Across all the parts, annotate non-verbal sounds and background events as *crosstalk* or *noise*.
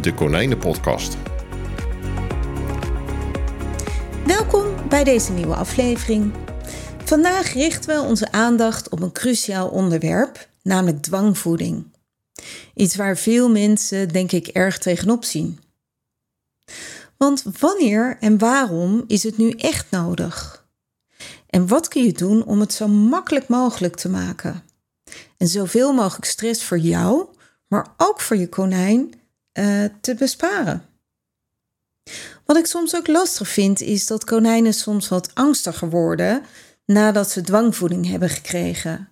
de Konijnenpodcast. Welkom bij deze nieuwe aflevering. Vandaag richten we onze aandacht op een cruciaal onderwerp, namelijk dwangvoeding. Iets waar veel mensen, denk ik, erg tegenop zien. Want wanneer en waarom is het nu echt nodig? En wat kun je doen om het zo makkelijk mogelijk te maken? En zoveel mogelijk stress voor jou, maar ook voor je konijn uh, te besparen. Wat ik soms ook lastig vind, is dat konijnen soms wat angstiger worden nadat ze dwangvoeding hebben gekregen.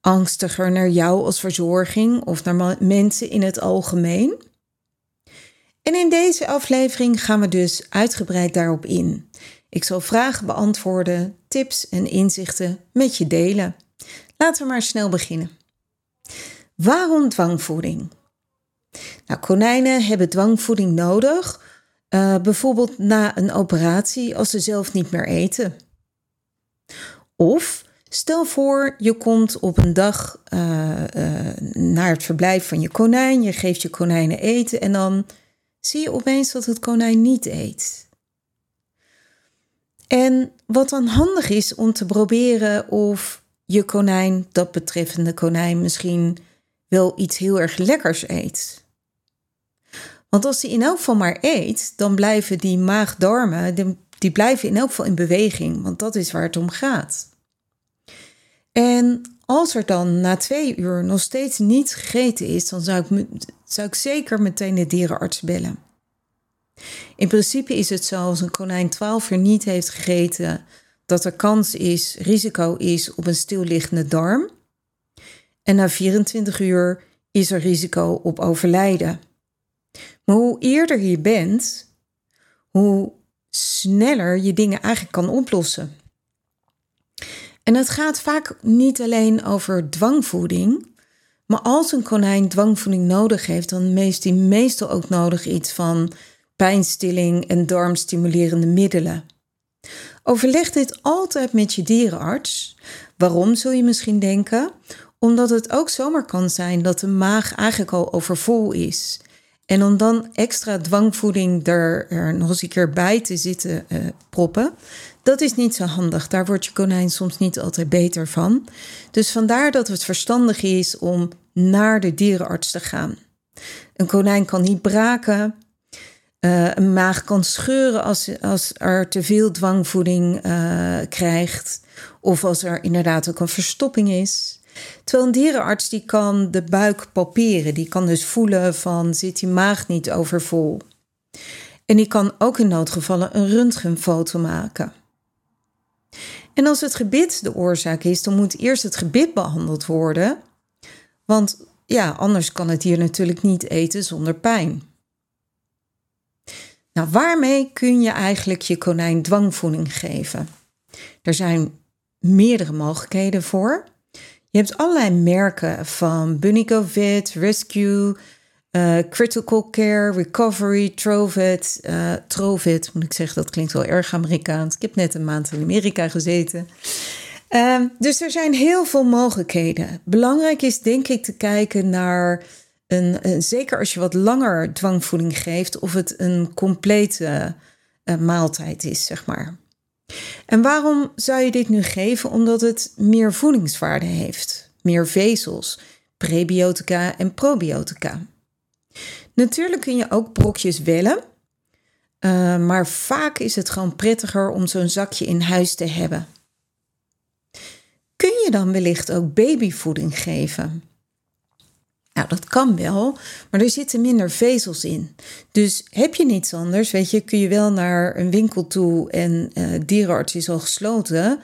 Angstiger naar jou als verzorging of naar mensen in het algemeen. En in deze aflevering gaan we dus uitgebreid daarop in. Ik zal vragen beantwoorden, tips en inzichten met je delen. Laten we maar snel beginnen. Waarom dwangvoeding? Nou, konijnen hebben dwangvoeding nodig, uh, bijvoorbeeld na een operatie als ze zelf niet meer eten. Of stel voor, je komt op een dag uh, uh, naar het verblijf van je konijn, je geeft je konijnen eten en dan zie je opeens dat het konijn niet eet. En wat dan handig is om te proberen of je konijn, dat betreffende konijn, misschien wel iets heel erg lekkers eet. Want als hij in elk geval maar eet, dan blijven die maagdarmen, die blijven in elk geval in beweging, want dat is waar het om gaat. En als er dan na twee uur nog steeds niet gegeten is, dan zou ik, zou ik zeker meteen de dierenarts bellen. In principe is het zo als een konijn 12 uur niet heeft gegeten, dat er kans is, risico is op een stilliggende darm. En na 24 uur is er risico op overlijden. Maar hoe eerder je bent, hoe sneller je dingen eigenlijk kan oplossen. En het gaat vaak niet alleen over dwangvoeding, maar als een konijn dwangvoeding nodig heeft, dan heeft hij meestal ook nodig iets van pijnstilling en darmstimulerende middelen. Overleg dit altijd met je dierenarts. Waarom zul je misschien denken? Omdat het ook zomaar kan zijn dat de maag eigenlijk al overvol is. En om dan extra dwangvoeding er, nog eens een keer bij te zitten uh, proppen, dat is niet zo handig. Daar wordt je konijn soms niet altijd beter van. Dus vandaar dat het verstandig is om naar de dierenarts te gaan. Een konijn kan niet braken. Uh, een maag kan scheuren als, als er te veel dwangvoeding uh, krijgt. Of als er inderdaad ook een verstopping is. Terwijl een dierenarts die kan de buik palperen. Die kan dus voelen van zit die maag niet overvol. En die kan ook in noodgevallen een röntgenfoto maken. En als het gebit de oorzaak is, dan moet eerst het gebit behandeld worden. Want ja, anders kan het dier natuurlijk niet eten zonder pijn. Nou, waarmee kun je eigenlijk je konijn dwangvoeding geven? Er zijn meerdere mogelijkheden voor. Je hebt allerlei merken van Bunigovit, Rescue, uh, Critical Care, Recovery, Trovit. Uh, moet ik zeggen, dat klinkt wel erg Amerikaans. Ik heb net een maand in Amerika gezeten. Uh, dus er zijn heel veel mogelijkheden. Belangrijk is denk ik te kijken naar, een, een zeker als je wat langer dwangvoeding geeft, of het een complete uh, maaltijd is, zeg maar. En waarom zou je dit nu geven? Omdat het meer voedingswaarde heeft, meer vezels, prebiotica en probiotica. Natuurlijk kun je ook brokjes wellen, uh, maar vaak is het gewoon prettiger om zo'n zakje in huis te hebben. Kun je dan wellicht ook babyvoeding geven? Nou, dat kan wel, maar er zitten minder vezels in. Dus heb je niets anders, weet je, kun je wel naar een winkel toe en uh, dierenarts is al gesloten.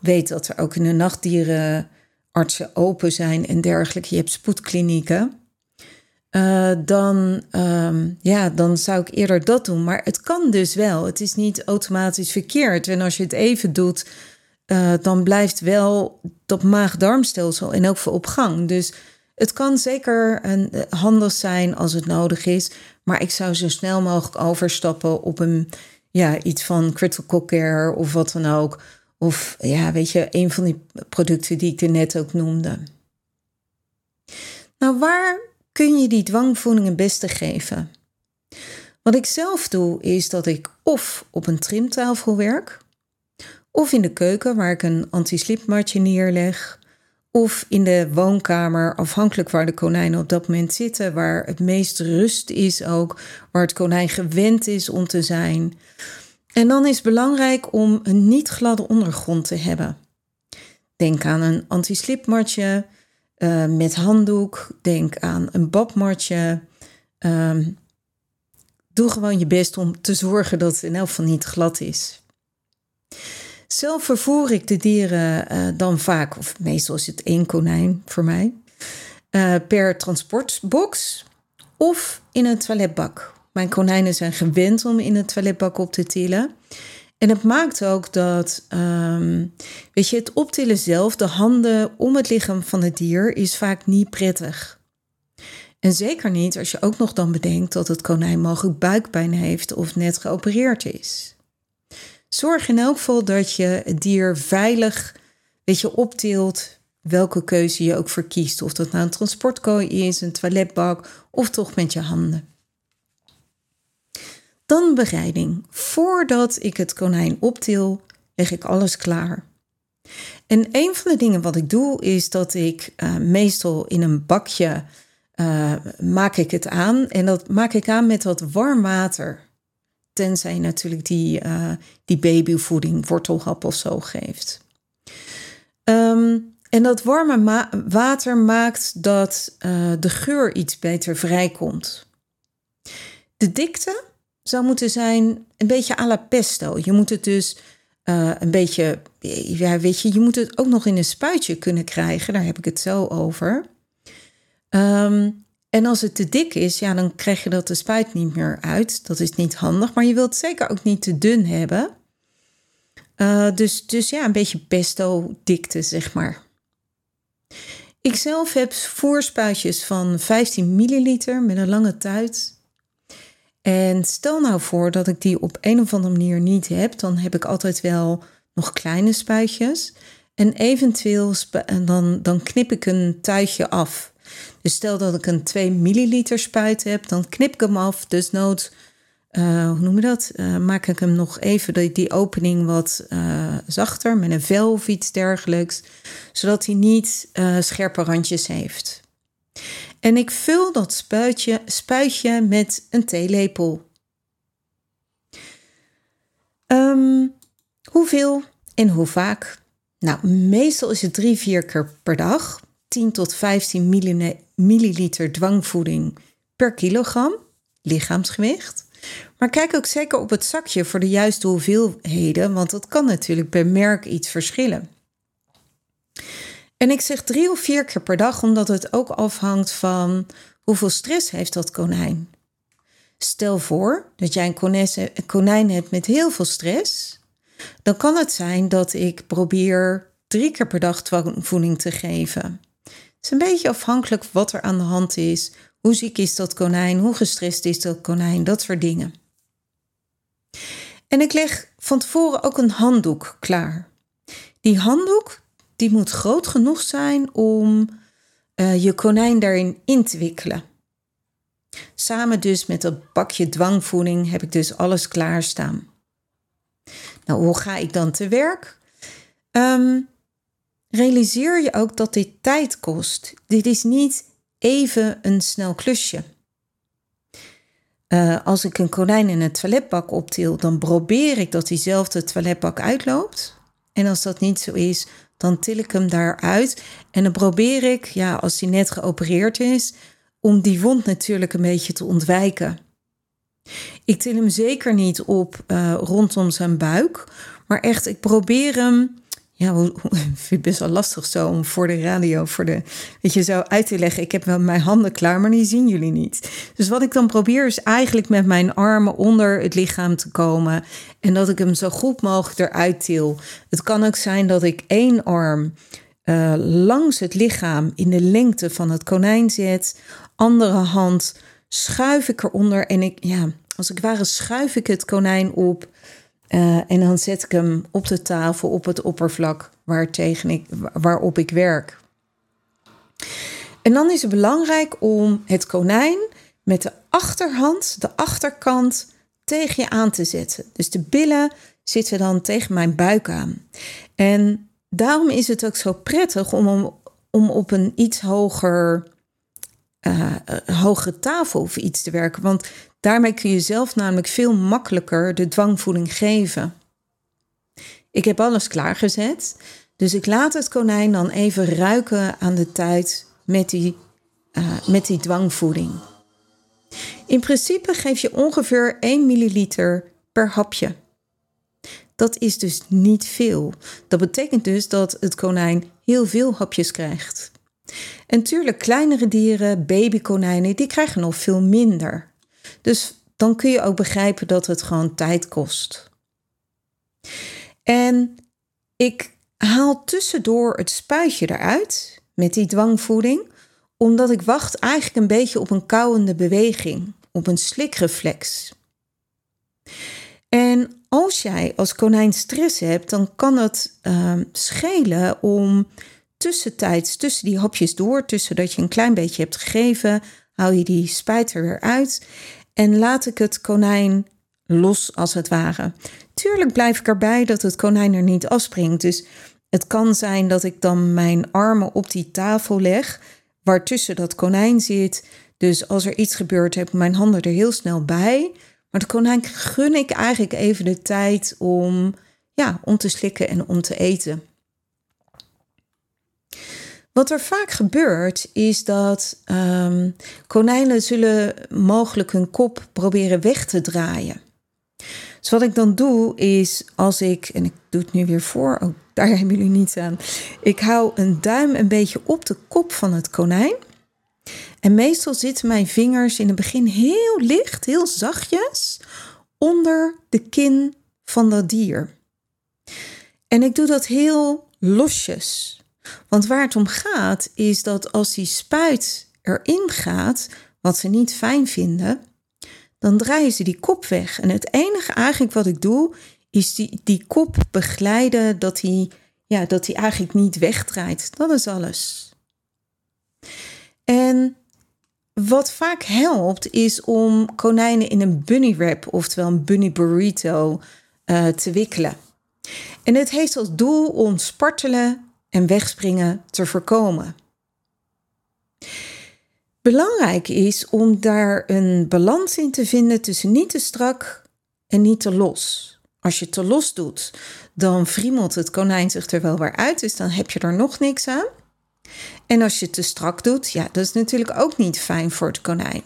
Weet dat er ook in de nacht dierenartsen open zijn en dergelijke. Je hebt spoedklinieken. uh, dan, ehm, ja, dan zou ik eerder dat doen. Maar het kan dus wel. Het is niet automatisch verkeerd. En als je het even doet, uh, dan blijft wel dat maag-darmstelsel in elk geval op gang. Dus het kan zeker een, eh, handig zijn als het nodig is. Maar ik zou zo snel mogelijk overstappen op een, ja, iets van critical care of wat dan ook. Of ja, weet je, een van die producten die ik er net ook noemde. Nou, waar kun je die dwangvoeding het beste geven? Wat ik zelf doe, is dat ik of op een trimtafel werk, of in de keuken waar ik een anti-slipmatje neerleg, of in de woonkamer, afhankelijk waar de konijnen op dat moment zitten, waar het meest rust is ook, waar het konijn gewend is om te zijn. En dan is het belangrijk om een niet gladde ondergrond te hebben. Denk aan een anti-slipmatje uh, met handdoek. Denk aan een badmatje. Uh, doe gewoon je best om te zorgen dat het in elk geval niet glad is. Zelf vervoer ik de dieren uh, dan vaak, of meestal is het één konijn voor mij, uh, per transportbox of in een toiletbak. Mijn konijnen zijn gewend om in een toiletbak op te tillen. En het maakt ook dat, um, weet je, het optillen zelf, de handen om het lichaam van het dier, is vaak niet prettig. En zeker niet als je ook nog dan bedenkt dat het konijn mogelijk buikpijn heeft of net geopereerd is. Zorg in elk geval dat je het dier veilig, weet je, optilt, welke keuze je ook verkiest. Of dat nou een transportkooi is, een toiletbak of toch met je handen. Dan bereiding. Voordat ik het konijn optil, leg ik alles klaar. En een van de dingen wat ik doe, is dat ik uh, meestal in een bakje uh, maak ik het aan. En dat maak ik aan met wat warm water. Tenzij je natuurlijk die, uh, die babyvoeding, wortelhap of zo geeft. Um, en dat warme water maakt dat de geur iets beter vrijkomt. De dikte zou moeten zijn een beetje à la pesto. Je moet het dus uh, een beetje, ja, weet je, je moet het ook nog in een spuitje kunnen krijgen. Daar heb ik het zo over. Um, en als het te dik is, ja, dan krijg je dat de spuit niet meer uit. Dat is niet handig, maar je wilt het zeker ook niet te dun hebben. Uh, dus, dus ja, een beetje pesto dikte, zeg maar. Ik zelf heb voerspuitjes van 15 milliliter met een lange tuit. En stel nou voor dat ik die op een of andere manier niet heb, dan heb ik altijd wel nog kleine spuitjes. En eventueel en dan, dan knip ik een tuitje af. Dus stel dat ik een 2 milliliter spuit heb, dan knip ik hem af. Dus nood, uh, hoe noem je dat? Uh, maak ik hem nog even die, die opening wat uh, zachter met een vel of iets dergelijks. Zodat hij niet scherpe randjes heeft. En ik vul dat spuitje, spuitje met een theelepel. Um, hoeveel en hoe vaak? Nou, meestal is het drie, vier keer per dag. 10 tot 15 milliliter dwangvoeding per kilogram lichaamsgewicht. Maar kijk ook zeker op het zakje voor de juiste hoeveelheden, want dat kan natuurlijk per merk iets verschillen. En ik zeg drie of vier keer per dag, omdat het ook afhangt van hoeveel stress heeft dat konijn. Stel voor dat jij een konijn hebt met heel veel stress. Dan kan het zijn dat ik probeer drie keer per dag voeding te geven. Is een beetje afhankelijk wat er aan de hand is. Hoe ziek is dat konijn? Hoe gestrest is dat konijn? Dat soort dingen. En ik leg van tevoren ook een handdoek klaar. Die handdoek die moet groot genoeg zijn om uh, je konijn daarin in te wikkelen. Samen dus met dat bakje dwangvoeding heb ik dus alles klaarstaan. Nou, hoe ga ik dan te werk? Um, realiseer je ook dat dit tijd kost. Dit is niet even een snel klusje. Uh, als ik een konijn in een toiletbak optil, dan probeer ik dat diezelfde toiletbak uitloopt. En als dat niet zo is, dan til ik hem daaruit. En dan probeer ik, ja, als hij net geopereerd is, om die wond natuurlijk een beetje te ontwijken. Ik til hem zeker niet op uh, rondom zijn buik, maar echt, ik probeer hem ja, hoe, *laughs* vind ik best wel lastig zo om voor de radio, voor de, weet je, zo uit te leggen. Ik heb wel mijn handen klaar, maar die zien jullie niet. Dus wat ik dan probeer is eigenlijk met mijn armen onder het lichaam te komen en dat ik hem zo goed mogelijk eruit til. Het kan ook zijn dat ik één arm uh, langs het lichaam in de lengte van het konijn zet, andere hand schuif ik eronder en ik, ja, als ik ware schuif ik het konijn op uh, en dan zet ik hem op de tafel, op het oppervlak waar tegen ik, waarop ik werk. En dan is het belangrijk om het konijn met de achterhand, de achterkant, tegen je aan te zetten. Dus de billen zitten dan tegen mijn buik aan. En daarom is het ook zo prettig om, om op een iets hoger, uh, hogere tafel of iets te werken. Want Daarmee kun je zelf namelijk veel makkelijker de dwangvoeding geven. Ik heb alles klaargezet, dus ik laat het konijn dan even ruiken aan de tijd met die, uh, met die dwangvoeding. In principe geef je ongeveer 1 milliliter per hapje. Dat is dus niet veel. Dat betekent dus dat het konijn heel veel hapjes krijgt. En tuurlijk, kleinere dieren, babykonijnen, die krijgen nog veel minder. Dus dan kun je ook begrijpen dat het gewoon tijd kost. En ik haal tussendoor het spuitje eruit met die dwangvoeding, omdat ik wacht eigenlijk een beetje op een kauwende beweging, op een slikreflex. En als jij als konijn stress hebt, dan kan het uh, schelen om tussentijds, tussen die hapjes door, tussen dat je een klein beetje hebt gegeven, haal je die spijt er weer uit en laat ik het konijn los als het ware. Tuurlijk blijf ik erbij dat het konijn er niet afspringt. Dus het kan zijn dat ik dan mijn armen op die tafel leg, waartussen dat konijn zit. Dus als er iets gebeurt, heb ik mijn handen er heel snel bij. Maar de konijn gun ik eigenlijk even de tijd om, ja, om te slikken en om te eten. Wat er vaak gebeurt is dat um, konijnen zullen mogelijk hun kop proberen weg te draaien. Dus wat ik dan doe is als ik, en ik doe het nu weer voor, oh, daar hebben jullie niets aan. Ik hou een duim een beetje op de kop van het konijn. En meestal zitten mijn vingers in het begin heel licht, heel zachtjes, onder de kin van dat dier. En ik doe dat heel losjes. Want waar het om gaat is dat als die spuit erin gaat, wat ze niet fijn vinden, dan draaien ze die kop weg. En het enige eigenlijk wat ik doe, is die, die kop begeleiden dat hij ja, dat hij eigenlijk niet wegdraait. Dat is alles. En wat vaak helpt, is om konijnen in een bunny wrap, oftewel een bunny burrito, uh, te wikkelen. En het heeft als doel om spartelen en wegspringen te voorkomen. Belangrijk is om daar een balans in te vinden tussen niet te strak en niet te los. Als je te los doet, dan friemelt het konijn zich er wel weer uit, dus dan heb je er nog niks aan. En als je te strak doet, ja, dat is natuurlijk ook niet fijn voor het konijn.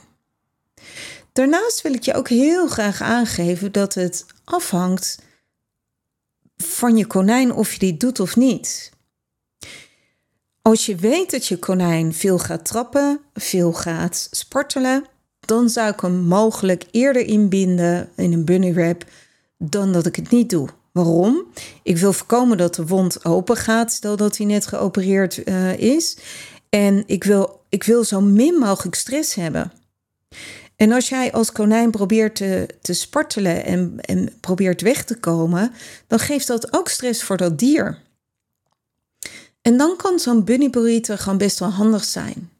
Daarnaast wil ik je ook heel graag aangeven dat het afhangt van je konijn of je dit doet of niet. Als je weet dat je konijn veel gaat trappen, veel gaat spartelen, dan zou ik hem mogelijk eerder inbinden in een bunny wrap dan dat ik het niet doe. Waarom? Ik wil voorkomen dat de wond open gaat, stel dat hij net geopereerd uh, is. En ik wil, ik wil zo min mogelijk stress hebben. En als jij als konijn probeert te, te spartelen en, en probeert weg te komen, dan geeft dat ook stress voor dat dier. En dan kan zo'n bunny burrito gewoon best wel handig zijn.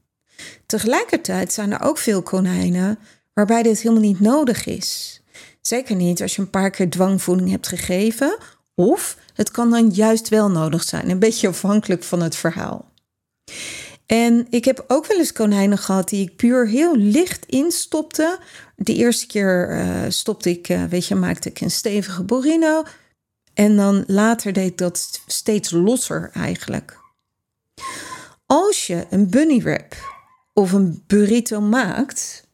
Tegelijkertijd zijn er ook veel konijnen waarbij dit helemaal niet nodig is. Zeker niet als je een paar keer dwangvoeding hebt gegeven, of het kan dan juist wel nodig zijn, een beetje afhankelijk van het verhaal. En ik heb ook wel eens konijnen gehad die ik puur heel licht instopte. De eerste keer uh, stopte ik, uh, weet je, maakte ik een stevige burrino. En dan later deed ik dat steeds losser eigenlijk. Als je een bunny wrap of een burrito maakt,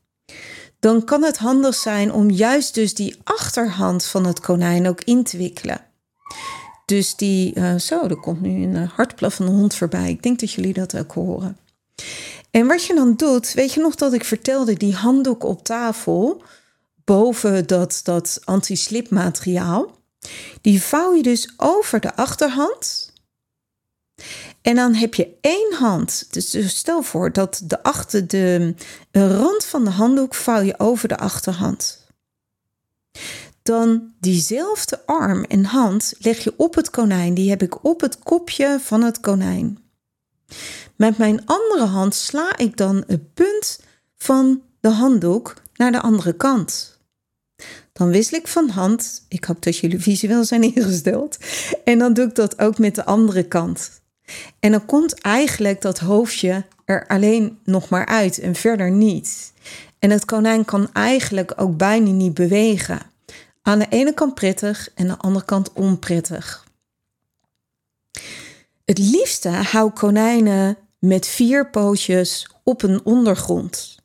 dan kan het handig zijn om juist dus die achterhand van het konijn ook in te wikkelen. Dus die, uh, zo, er komt nu een uh, hartplaffende hond voorbij. Ik denk dat jullie dat ook horen. En wat je dan doet, weet je nog dat ik vertelde, die handdoek op tafel boven dat, dat anti-slip materiaal, die vouw je dus over de achterhand. En dan heb je één hand. Dus, dus stel voor dat de, achter, de rand van de handdoek vouw je over de achterhand. Dan diezelfde arm en hand leg je op het konijn. Die heb ik op het kopje van het konijn. Met mijn andere hand sla ik dan het punt van de handdoek naar de andere kant. Dan wissel ik van hand. Ik hoop dat jullie visueel zijn ingesteld. En dan doe ik dat ook met de andere kant. En dan komt eigenlijk dat hoofdje er alleen nog maar uit en verder niet. En het konijn kan eigenlijk ook bijna niet bewegen. Aan de ene kant prettig en aan de andere kant onprettig. Het liefste hou konijnen met vier pootjes op een ondergrond.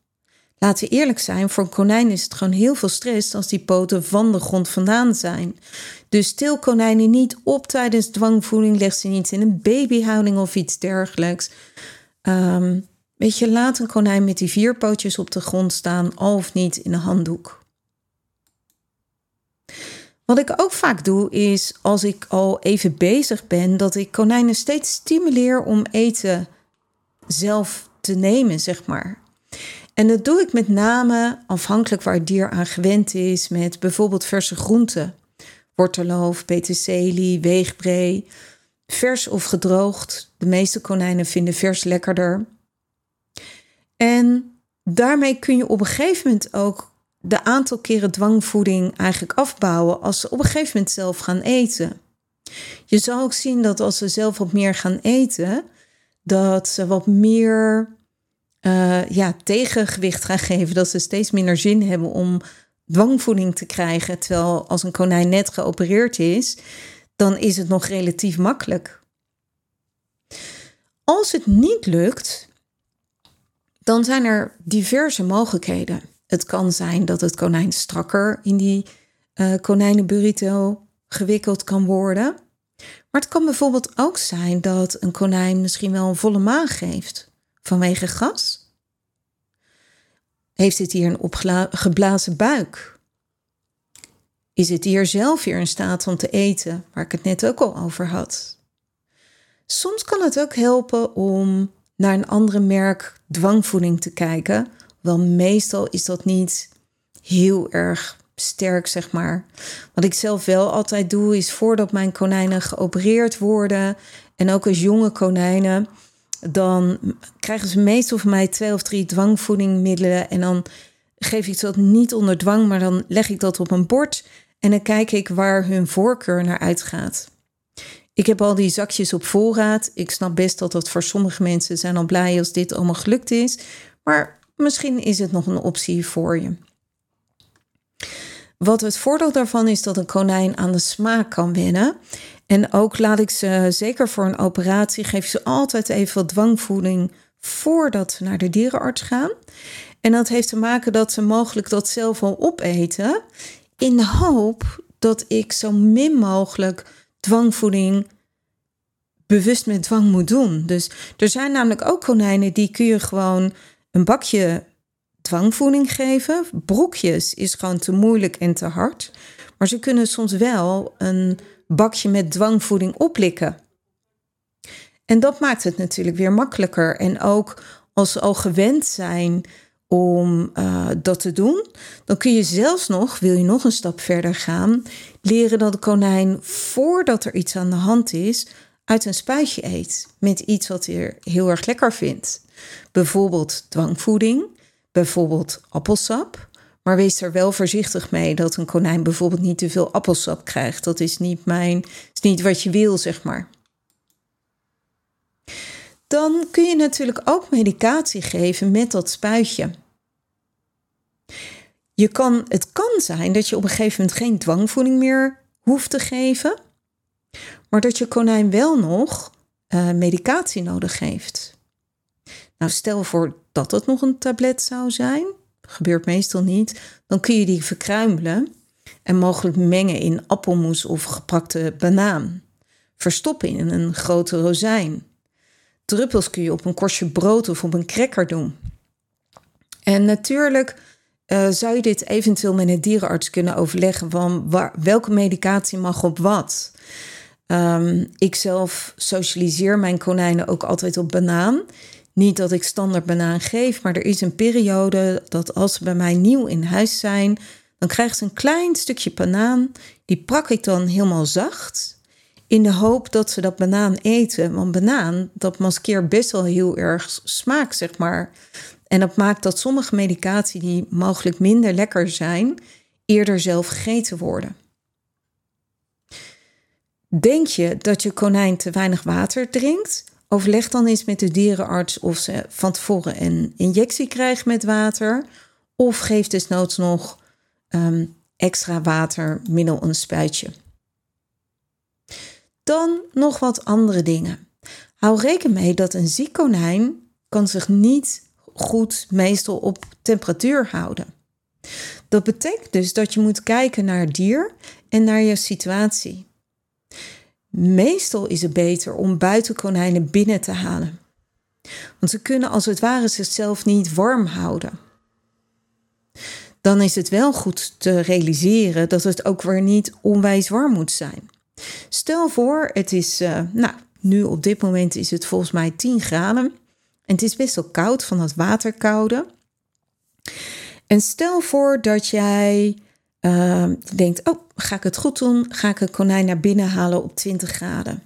Laten we eerlijk zijn, voor een konijn is het gewoon heel veel stress als die poten van de grond vandaan zijn. Dus til konijnen niet op tijdens dwangvoeding, leg ze niet in een babyhouding of iets dergelijks. Um, weet je, laat een konijn met die vier pootjes op de grond staan, of niet in een handdoek. Wat ik ook vaak doe is, als ik al even bezig ben, dat ik konijnen steeds stimuleer om eten zelf te nemen, zeg maar. En dat doe ik met name afhankelijk waar het dier aan gewend is, met bijvoorbeeld verse groenten. Worteloof, peterselie, weegbree. Vers of gedroogd. De meeste konijnen vinden vers lekkerder. En daarmee kun je op een gegeven moment ook de aantal keren dwangvoeding eigenlijk afbouwen als ze op een gegeven moment zelf gaan eten. Je zal ook zien dat als ze zelf wat meer gaan eten, dat ze wat meer uh, ja, tegengewicht gaan geven. Dat ze steeds minder zin hebben om dwangvoeding te krijgen. Terwijl als een konijn net geopereerd is, dan is het nog relatief makkelijk. Als het niet lukt, dan zijn er diverse mogelijkheden. Het kan zijn dat het konijn strakker in die uh, gewikkeld kan worden. Maar het kan bijvoorbeeld ook zijn dat een konijn misschien wel een volle maag geeft vanwege gas. Heeft het hier een opgeblazen buik? Is het dier zelf weer in staat om te eten, waar ik het net ook al over had? Soms kan het ook helpen om naar een andere merk dwangvoeding te kijken. Wel meestal is dat niet heel erg sterk, zeg maar. Wat ik zelf wel altijd doe, is voordat mijn konijnen geopereerd worden, en ook als jonge konijnen, dan krijgen ze meestal van mij twee of drie dwangvoedingmiddelen. En dan geef ik dat niet onder dwang, maar dan leg ik dat op een bord. En dan kijk ik waar hun voorkeur naar uitgaat. Ik heb al die zakjes op voorraad. Ik snap best dat dat voor sommige mensen zijn al blij als dit allemaal gelukt is. Maar misschien is het nog een optie voor je. Wat het voordeel daarvan is dat een konijn aan de smaak kan wennen. En ook laat ik ze, zeker voor een operatie, geef ze altijd even wat dwangvoeding voordat ze naar de dierenarts gaan. En dat heeft te maken dat ze mogelijk dat zelf al opeten. In de hoop dat ik zo min mogelijk dwangvoeding bewust met dwang moet doen. Dus er zijn namelijk ook konijnen die kun je gewoon een bakje dwangvoeding geven. Brokjes is gewoon te moeilijk en te hard. Maar ze kunnen soms wel een bakje met dwangvoeding oplikken. En dat maakt het natuurlijk weer makkelijker. En ook als ze al gewend zijn om uh, dat te doen, dan kun je zelfs nog, wil je nog een stap verder gaan, leren dat de konijn voordat er iets aan de hand is, uit een spuitje eet met iets wat hij heel erg lekker vindt. Bijvoorbeeld dwangvoeding, bijvoorbeeld appelsap. Maar wees er wel voorzichtig mee dat een konijn bijvoorbeeld niet te veel appelsap krijgt. Dat is niet mijn, is niet wat je wil, zeg maar. Dan kun je natuurlijk ook medicatie geven met dat spuitje. Je kan, het kan zijn dat je op een gegeven moment geen dwangvoeding meer hoeft te geven, maar dat je konijn wel nog uh, medicatie nodig heeft. Nou, stel voor dat het nog een tablet zou zijn, gebeurt meestal niet, dan kun je die verkruimelen en mogelijk mengen in appelmoes of geprakte banaan. verstoppen in een grote rozijn. Druppels kun je op een korstje brood of op een cracker doen. En natuurlijk uh, zou je dit eventueel met een dierenarts kunnen overleggen van welke medicatie mag op wat. Um, ik zelf socialiseer mijn konijnen ook altijd op banaan. Niet dat ik standaard banaan geef, maar er is een periode dat als ze bij mij nieuw in huis zijn, dan krijgen ze een klein stukje banaan. Die prak ik dan helemaal zacht. In de hoop dat ze dat banaan eten. Want banaan, dat maskeert best wel heel erg smaak, zeg maar. En dat maakt dat sommige medicatie die mogelijk minder lekker zijn, eerder zelf gegeten worden. Denk je dat je konijn te weinig water drinkt? Overleg dan eens met de dierenarts of ze van tevoren een injectie krijgt met water. Of geef desnoods nog um, extra water middel een spuitje. Dan nog wat andere dingen. Hou rekening mee dat een ziek konijn kan zich niet goed meestal op temperatuur houden. Dat betekent dus dat je moet kijken naar het dier en naar je situatie. Meestal is het beter om buitenkonijnen binnen te halen. Want ze kunnen als het ware zichzelf niet warm houden. Dan is het wel goed te realiseren dat het ook weer niet onwijs warm moet zijn. Stel voor, het is, uh, nou, nu op dit moment is het volgens mij 10 graden. En het is best wel koud van dat waterkoude. En stel voor dat jij uh, denkt: Oh, ga ik het goed doen? Ga ik een konijn naar binnen halen op 20 graden?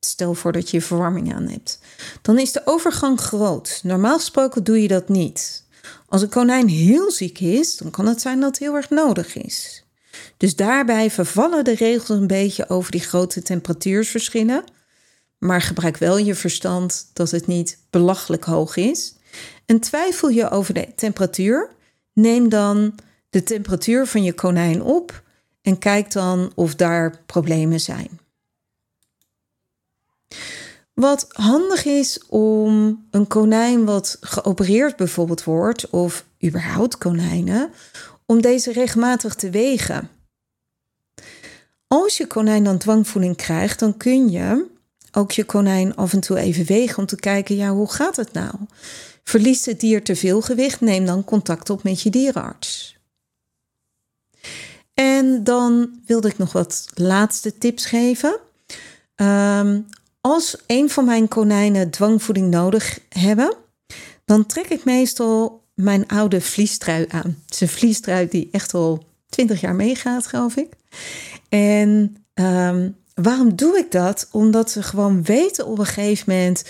Stel voor dat je verwarming aan hebt. Dan is de overgang groot. Normaal gesproken doe je dat niet. Als een konijn heel ziek is, dan kan het zijn dat het heel erg nodig is. Dus daarbij vervallen de regels een beetje over die grote temperatuursverschillen. Maar gebruik wel je verstand dat het niet belachelijk hoog is. En twijfel je over de temperatuur, neem dan de temperatuur van je konijn op en kijk dan of daar problemen zijn. Wat handig is om een konijn wat geopereerd bijvoorbeeld wordt, of überhaupt konijnen, om deze regelmatig te wegen. Als je konijn dan dwangvoeding krijgt, dan kun je ook je konijn af en toe even wegen om te kijken, ja, hoe gaat het nou? Verliest het dier te veel gewicht? Neem dan contact op met je dierenarts. En dan wilde ik nog wat laatste tips geven. Um, als een van mijn konijnen dwangvoeding nodig hebben, dan trek ik meestal mijn oude vliestrui aan. Het is een vliestrui die echt al 20 jaar meegaat, geloof ik. En um, waarom doe ik dat? Omdat ze gewoon weten op een gegeven moment,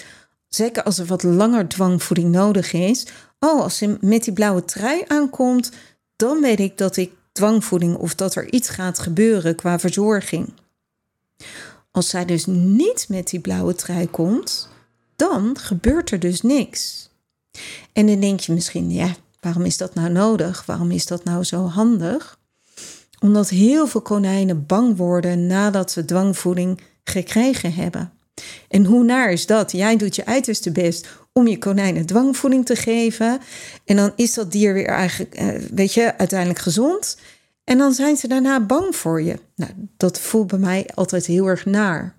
zeker als er wat langer dwangvoeding nodig is, oh, als ze met die blauwe trui aankomt, dan weet ik dat ik dwangvoeding of dat er iets gaat gebeuren qua verzorging. Als zij dus niet met die blauwe trui komt, dan gebeurt er dus niks. En dan denk je misschien, ja, waarom is dat nou nodig? Waarom is dat nou zo handig? Omdat heel veel konijnen bang worden nadat ze dwangvoeding gekregen hebben. En hoe naar is dat? Jij doet je uiterste best om je konijnen dwangvoeding te geven. En dan is dat dier weer eigenlijk, eh, weet je, uiteindelijk gezond. En dan zijn ze daarna bang voor je. Nou, dat voelt bij mij altijd heel erg naar.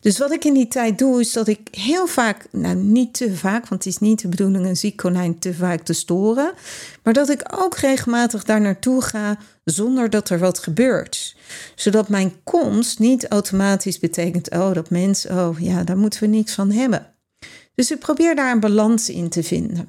Dus wat ik in die tijd doe, is dat ik heel vaak, nou niet te vaak, want het is niet de bedoeling een ziek konijn te vaak te storen, maar dat ik ook regelmatig daar naartoe ga zonder dat er wat gebeurt. Zodat mijn komst niet automatisch betekent, oh dat mens, oh ja, daar moeten we niks van hebben. Dus ik probeer daar een balans in te vinden.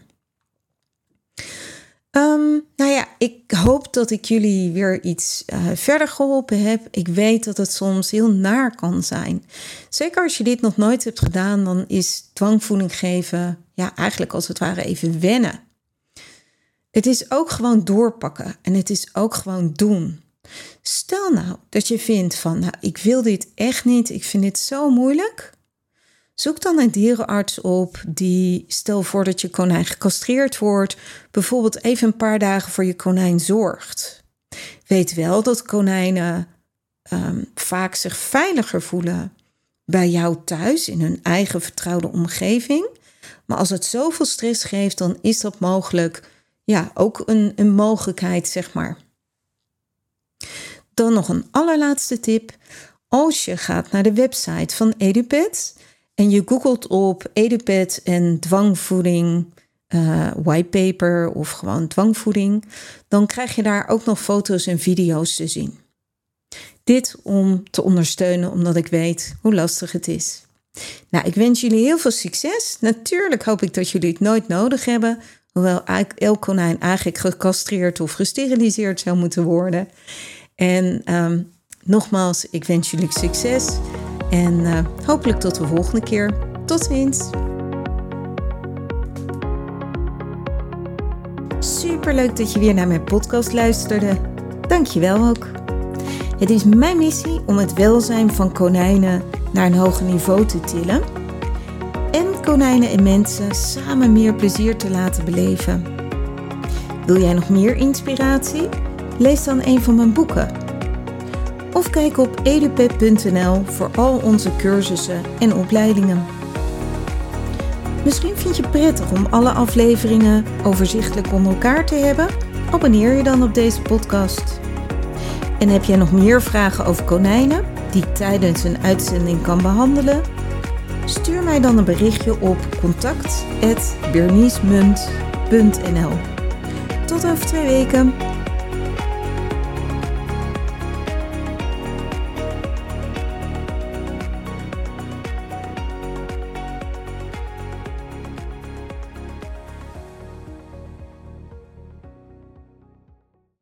Um, nou ja, ik hoop dat ik jullie weer iets uh, verder geholpen heb. Ik weet dat het soms heel naar kan zijn. Zeker als je dit nog nooit hebt gedaan, dan is dwangvoeding geven ja, eigenlijk als het ware even wennen. Het is ook gewoon doorpakken en het is ook gewoon doen. Stel nou dat je vindt van, nou, ik wil dit echt niet, ik vind dit zo moeilijk. Zoek dan een dierenarts op die, stel voor dat je konijn gecastreerd wordt, bijvoorbeeld even een paar dagen voor je konijn zorgt. Weet wel dat konijnen um, vaak zich veiliger voelen bij jou thuis in hun eigen vertrouwde omgeving. Maar als het zoveel stress geeft, dan is dat mogelijk, ja, ook een, een mogelijkheid, zeg maar. Dan nog een allerlaatste tip. als je gaat naar de website van EduPet en je googelt op EduPet en dwangvoeding, uh, whitepaper of gewoon dwangvoeding, dan krijg je daar ook nog foto's en video's te zien. Dit om te ondersteunen, omdat ik weet hoe lastig het is. Nou, ik wens jullie heel veel succes. Natuurlijk hoop ik dat jullie het nooit nodig hebben. Hoewel elk konijn eigenlijk gecastreerd of gesteriliseerd zou moeten worden. En ehm, nogmaals, ik wens jullie succes. En uh, hopelijk tot de volgende keer. Tot ziens. Super leuk dat je weer naar mijn podcast luisterde. Dank je wel ook. Het is mijn missie om het welzijn van konijnen naar een hoger niveau te tillen en konijnen en mensen samen meer plezier te laten beleven. Wil jij nog meer inspiratie? Lees dan een van mijn boeken. Of kijk op edupep.nl voor al onze cursussen en opleidingen. Misschien vind je het prettig om alle afleveringen overzichtelijk onder elkaar te hebben? Abonneer je dan op deze podcast. En heb jij nog meer vragen over konijnen die ik tijdens een uitzending kan behandelen? Stuur mij dan een berichtje op contact.berniesmunt.nl Tot over twee weken.